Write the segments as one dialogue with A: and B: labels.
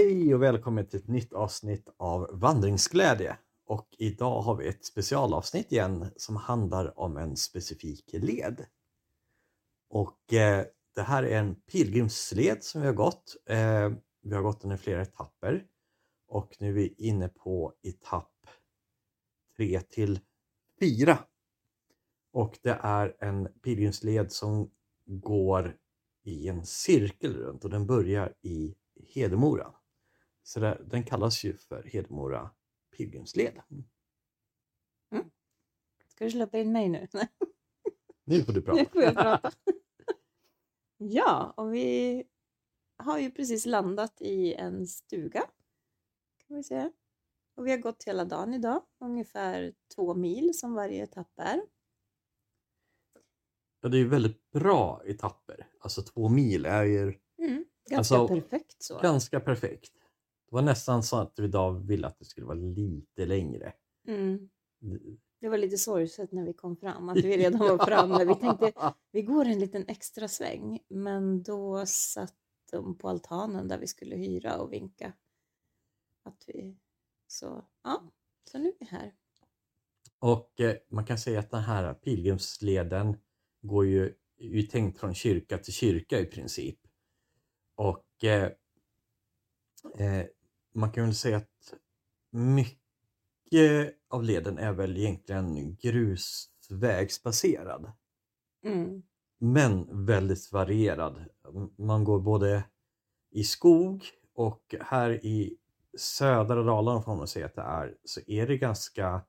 A: Hej och välkommen till ett nytt avsnitt av Vandringsglädje. Och idag har vi ett specialavsnitt igen som handlar om en specifik led. Och eh, det här är en pilgrimsled som vi har gått. Eh, vi har gått den i flera etapper. Och nu är vi inne på etapp 3 till 4. Och det är en pilgrimsled som går i en cirkel runt och den börjar i Hedemora. Så där, den kallas ju för Hedemora pilgrimsled.
B: Ska du släppa in mig nu?
A: Nu får du
B: Nu
A: prata.
B: får jag prata. ja, och vi har ju precis landat i en stuga. Kan vi säga. Och vi har gått hela dagen idag. Ungefär två mil som varje etapp är.
A: Ja, det är ju väldigt bra etapper. Alltså två mil är ju
B: Mm, ganska
A: Alltså,
B: perfekt så.
A: ganska perfekt. Det var nästan så att vi idag ville att det skulle vara lite längre.
B: Mm. Det var lite sorgset när vi kom fram, att vi redan var framme. Vi tänkte vi går en liten extra sväng, men då satt de på altanen där vi skulle hyra och vinka. Att vi... Så ja, så nu är vi här.
A: Och eh, man kan säga att den här pilgrimsleden går ju, ju tänkt från kyrka till kyrka i princip. Och eh, eh, man kan väl säga att mycket av leden är väl egentligen grusvägsbaserad.
B: Mm.
A: Men väldigt varierad. Man går både i skog och här i södra Dalarna får man säga att det är, så är det ganska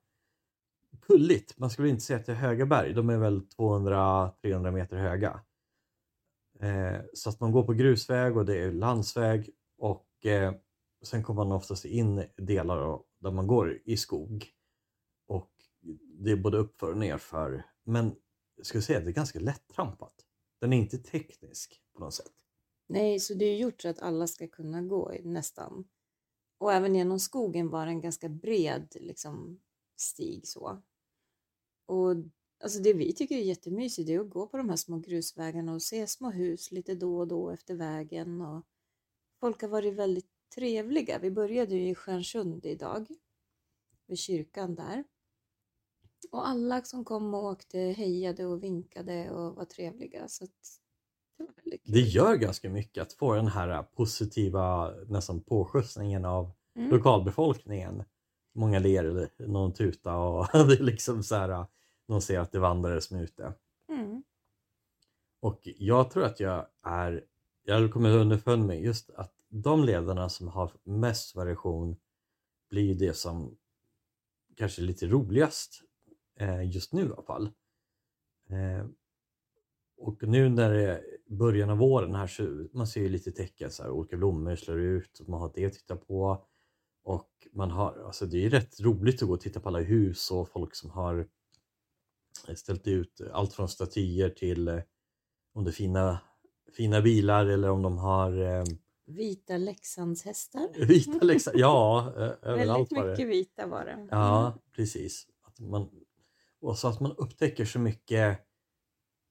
A: kulligt. Man skulle inte säga att det är höga berg, de är väl 200-300 meter höga. Eh, så att man går på grusväg och det är landsväg och eh, sen kommer man oftast in delar av- där man går i skog. Och det är både uppför och nerför. Men jag skulle säga att det är ganska lättrampat. Den är inte teknisk på något sätt.
B: Nej, så det är gjort så att alla ska kunna gå nästan. Och även genom skogen var det en ganska bred liksom, stig så. Och alltså det vi tycker är jättemysigt är att gå på de här små grusvägarna och se små hus lite då och då efter vägen. Och folk har varit väldigt trevliga. Vi började ju i Stjärnsund idag, vid kyrkan där. Och alla som kom och åkte hejade och vinkade och var trevliga. Så att det var väldigt kul.
A: Det gör ganska mycket att få den här positiva nästan påskjutsningen av
B: Mm.
A: lokalbefolkningen. Många ler eller någon tuta och det är liksom så här. De ser att det är vandrare som är ute.
B: Mm.
A: Och jag tror att jag är, jag kommit underfund med just att de ledarna som har mest variation blir ju det som kanske är lite roligast eh, just nu i alla fall. Eh, och nu när det är början av våren här så man ser ju lite tecken så här, olika blommor slår ut och man har det att titta på. Och man har, alltså det är ju rätt roligt att gå och titta på alla hus och folk som har ställt ut allt från statyer till eh, om det är fina, fina bilar eller om de har eh,
B: Vita Leksandshästar.
A: vita läxor. Ja, överallt
B: Väldigt
A: var det.
B: mycket vita var det.
A: Ja, precis. Att man, och så att man upptäcker så mycket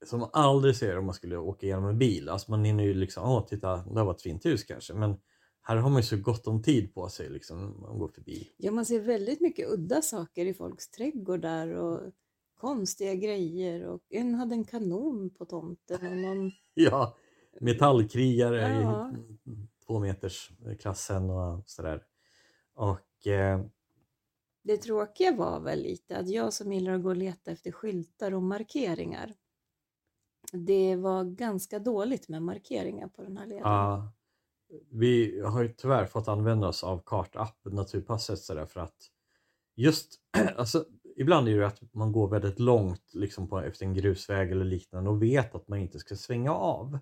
A: som man aldrig ser om man skulle åka igenom en bil. Alltså man hinner ju liksom, åh titta, det var ett fint hus kanske. Men här har man ju så gott om tid på sig liksom, man går förbi.
B: Ja, man ser väldigt mycket udda saker i folks trädgårdar och konstiga grejer. Och en hade en kanon på tomten och någon...
A: Ja, metallkrigare
B: Ja.
A: i två meters klassen och sådär. Och eh,
B: Det tråkiga var väl lite att jag som gillar att gå och leta efter skyltar och markeringar. Det var ganska dåligt med markeringar på den här leden.
A: Ja, vi har ju tyvärr fått använda oss av kartapp, Naturpasset sådär för att just, alltså ibland är det ju att man går väldigt långt liksom på, efter en grusväg eller liknande och vet att man inte ska svänga av.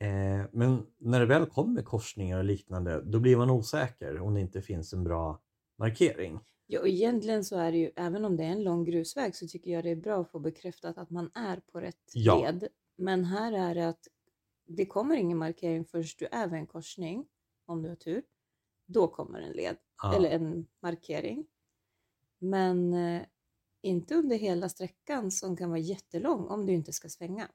A: Eh, men när det väl kommer korsningar och liknande då blir man osäker om det inte finns en bra markering.
B: Ja, och egentligen så är det ju, även om det är en lång grusväg så tycker jag det är bra att få bekräftat att man är på rätt
A: Ja.
B: led. Men här är det att det kommer ingen markering förrän du är vid en korsning, om du har tur. Då kommer en led,
A: Ja.
B: eller en markering. Men eh, inte under hela sträckan som kan vara jättelång om du inte ska svänga.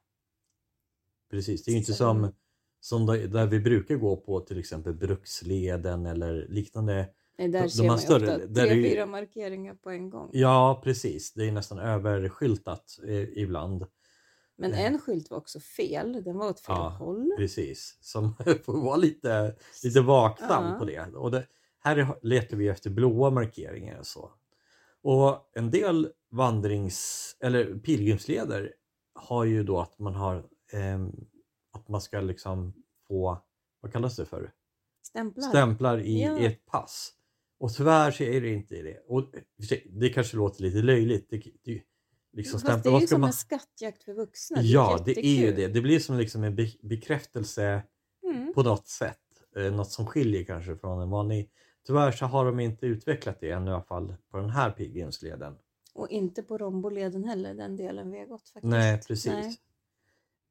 A: Precis, det är ju inte
B: Så-
A: som, som där, vi brukar gå på till exempel Bruksleden eller liknande.
B: Nej, där
A: de
B: ser
A: har
B: man
A: större-
B: ofta
A: där
B: tre, fyra markeringar på en gång.
A: Ja, precis. Det är nästan överskyltat eh, ibland.
B: Men
A: Eh.
B: en skylt var också fel. Den var åt fel
A: Ja,
B: håll.
A: Precis. Som får vara lite, lite vaksam
B: Ja.
A: på det. Och det, här är- letar vi efter blåa markeringar och så. Och en del vandrings eller pilgrimsleder har ju då att man har att man ska liksom få, vad kallas det för?
B: Stämplar.
A: stämplar i,
B: Ja.
A: i ett pass. Och tyvärr så är det inte det. Och sig, det kanske låter lite löjligt. Det, det, liksom
B: Fast det är ju
A: ska
B: som
A: man...
B: en skattjakt för vuxna.
A: Ja, det är ju det. Det blir som liksom en be bekräftelse
B: Mm.
A: på något sätt. Eh, något som skiljer kanske från en vanlig. Tyvärr så har de inte utvecklat det ännu i alla fall på den här pilgrimsleden.
B: Och inte på Romboleden heller, den delen vi har gått faktiskt.
A: Nej, precis.
B: Nej.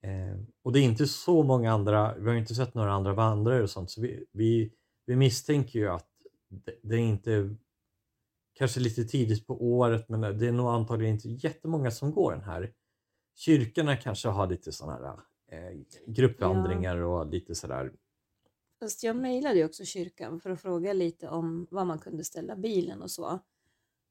A: Eh, och det är inte så många andra, vi har inte sett några andra vandrare och sånt, så vi, vi, vi misstänker ju att det, det är inte kanske lite tidigt på året, men det är nog antagligen inte jättemånga som går den här. Kyrkorna kanske har lite sådana här eh, gruppvandringar och lite sådär.
B: Fast jag mejlade ju också kyrkan för att fråga lite om var man kunde ställa bilen och så.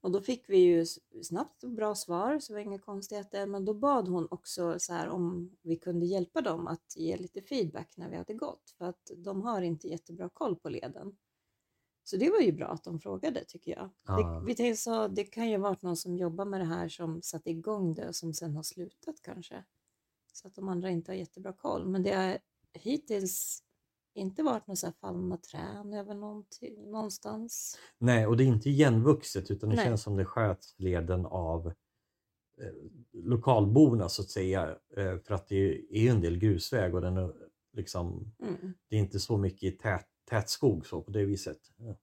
B: Och då fick vi ju snabbt bra svar, så det var inga konstigheter. Men då bad hon också så här om vi kunde hjälpa dem att ge lite feedback när vi hade gått. För att de har inte jättebra koll på leden. Så det var ju bra att de frågade tycker jag.
A: Ja.
B: Det, vi tänkte så, det kan ju ha varit någon som jobbar med det här som satte igång det och som sen har slutat kanske. Så att de andra inte har jättebra koll. Men det har hittills inte varit några fallna träd över någonting, någonstans.
A: Nej, och det är inte igenvuxet utan det
B: Nej.
A: känns som det sköts leden av eh, lokalborna så att säga. Eh, för att det är ju en del grusväg och den är liksom
B: Mm.
A: det är inte så mycket i tät, tät skog så på det viset. Ja.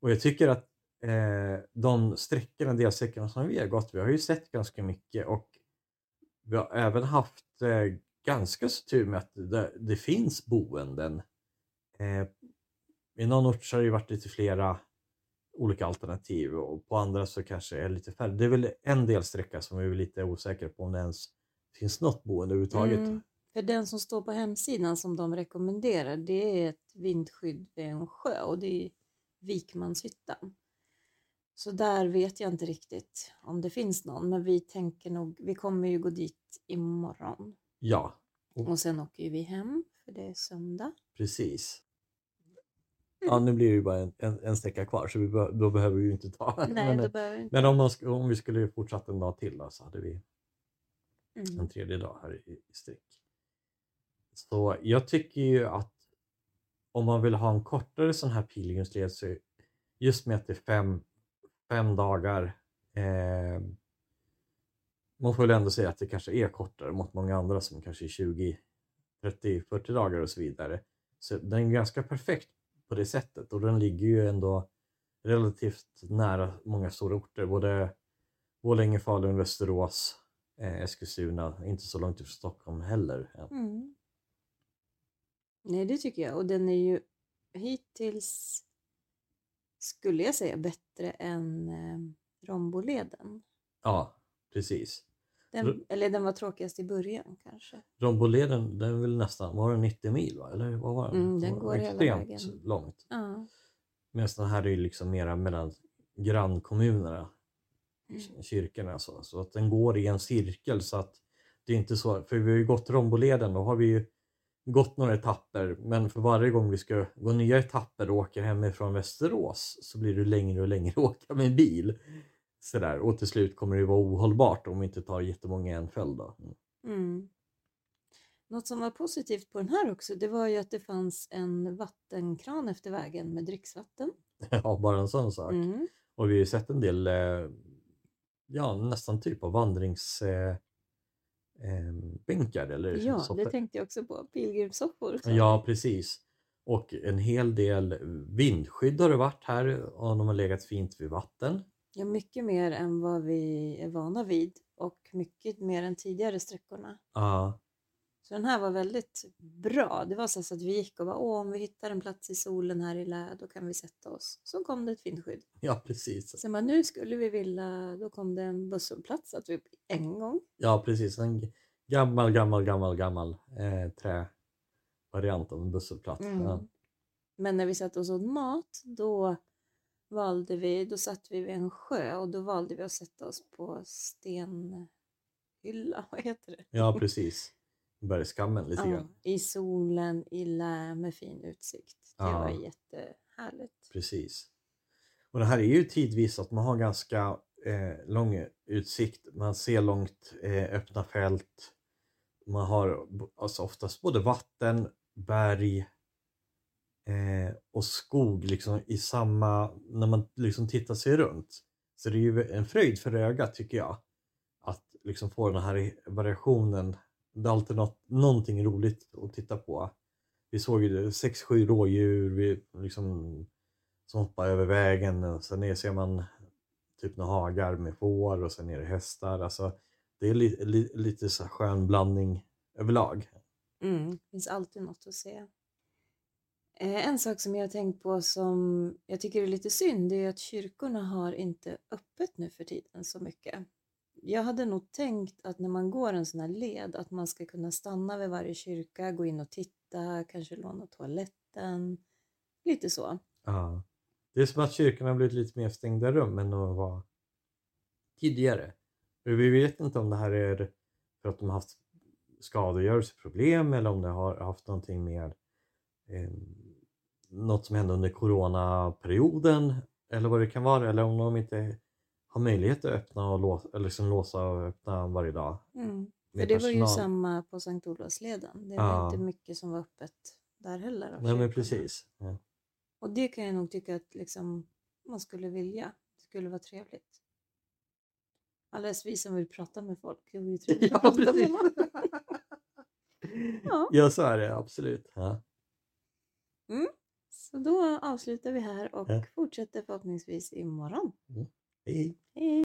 A: Och jag tycker att eh, de sträckorna, delsträckorna som vi har gått, vi har ju sett ganska mycket och vi har även haft eh, ganska så tur med att det, det finns boenden. Eh, I någon ort så har det ju varit lite flera olika alternativ och på andra så kanske är lite färre. Det är väl en delsträcka som vi är lite osäkra på om det ens finns något boende överhuvudtaget.
B: Mm. För den som står på hemsidan som de rekommenderar det är ett vindskydd vid en sjö och det är Vikmanshyttan. Så där vet jag inte riktigt om det finns någon men vi tänker nog, vi kommer ju gå dit imorgon
A: Ja,
B: och sen åker ju vi hem för det är söndag.
A: Precis. Ja, nu blir det ju bara en, en, en sträcka kvar så vi be, då behöver vi ju inte ta.
B: Nej,
A: men
B: då behöver vi inte.
A: men om, man, om vi skulle fortsatt en dag till då, så hade vi
B: Mm.
A: en tredje dag här i, i sträck. Så jag tycker ju att om man vill ha en kortare sån här pilgrimsled så just med att det är fem, fem dagar eh, man får väl ändå säga att det kanske är kortare mot många andra som kanske är 20, 30, 40 dagar och så vidare. Så den är ganska perfekt på det sättet och den ligger ju ändå relativt nära många stora orter, både Borlänge, Falun, Västerås, eh, Eskilstuna, inte så långt ifrån Stockholm heller.
B: Mm. Nej, det tycker jag. Och den är ju hittills, skulle jag säga, bättre än eh, Romboleden.
A: Ja, precis.
B: Den,
A: R-
B: eller den var tråkigast i början kanske.
A: Romboleden, den är väl nästan, var den 90 mil va? Eller vad var den?
B: Mm, den
A: var
B: går hela
A: extremt
B: vägen.
A: långt.
B: Ja.
A: Medan den här är ju liksom mera mellan grannkommunerna,
B: Mm.
A: kyrkorna så. Så att den går i en cirkel så att det är inte så, för vi har ju gått Romboleden, då har vi ju gått några etapper men för varje gång vi ska gå nya etapper och åker hemifrån Västerås så blir det längre och längre att åka med bil. Sådär. Och till slut kommer det vara ohållbart om vi inte tar jättemånga i en följd. Mm.
B: Mm. Något som var positivt på den här också, det var ju att det fanns en vattenkran efter vägen med dricksvatten.
A: Ja, bara en sån sak.
B: Mm.
A: Och vi har ju sett en del, eh, ja nästan typ av vandringsbänkar eh, bänkar eller
B: Ja,
A: soffor.
B: det tänkte jag också på. Pilgrimssoffor.
A: Ja, precis. Och en hel del vindskydd har det varit här och de har legat fint vid vatten.
B: Ja, mycket mer än vad vi är vana vid och mycket mer än tidigare sträckorna.
A: Ja,
B: Så den här var väldigt bra. Det var så att vi gick och bara, åh, om vi hittar en plats i solen här i lä, då kan vi sätta oss. Så kom det ett vindskydd.
A: ja precis.
B: Sen bara, nu skulle vi vilja, då kom det en busshållplats att vi en gång.
A: Ja, precis. En gammal, gammal, gammal, gammal eh, trä, variant av en busshållplats.
B: Mm.
A: Ja.
B: Men när vi satt oss åt mat, då valde vi, då satt vi vid en sjö och då valde vi att sätta oss på stenhylla, vad heter det?
A: ja, precis. Bergskammen lite
B: Ja,
A: grann.
B: I solen, i lä med fin utsikt. Det
A: Ja.
B: var jättehärligt.
A: Precis. Och det här är ju tidvis att man har ganska eh, lång utsikt. Man ser långt eh, öppna fält. Man har alltså oftast både vatten, berg eh, och skog liksom i samma, när man liksom tittar sig runt. Så det är ju en fröjd för ögat tycker jag. Att liksom få den här variationen. Det är alltid något, någonting roligt att titta på. Vi såg ju 6-7 rådjur vi liksom, som hoppar över vägen och sen ner ser man typ några hagar med får och sen är det hästar. Alltså, det är li, li, lite så skön blandning överlag.
B: Mm. Det finns alltid något att se. Eh, en sak som jag har tänkt på som jag tycker är lite synd det är att kyrkorna har inte öppet nu för tiden så mycket. Jag hade nog tänkt att när man går en sån här led att man ska kunna stanna vid varje kyrka, gå in och titta, kanske låna toaletten. Lite så.
A: Ja. Det är som att kyrkorna har blivit lite mer stängda rum än de var tidigare. Vi vet inte om det här är för att de har haft skadegörelseproblem eller om det har haft någonting med eh, något som hände under coronaperioden eller vad det kan vara eller om de inte har möjlighet att öppna och låsa, eller liksom låsa och öppna varje dag.
B: Mm. För det var ju
A: personal.
B: samma på Sankt Olofsleden. Det var
A: Ja.
B: inte mycket som var öppet där heller.
A: Nej men precis. Ja.
B: Och det kan jag nog tycka att liksom, man skulle vilja. Det skulle vara trevligt. Alldeles vi som vill prata med folk. Det vore ju trevligt
A: Ja,
B: att prata
A: precis.
B: med någon. Ja.
A: ja så är det absolut. Ja.
B: Så då avslutar vi här och
A: Ja.
B: fortsätter förhoppningsvis imorgon.
A: Hej.
B: Hej!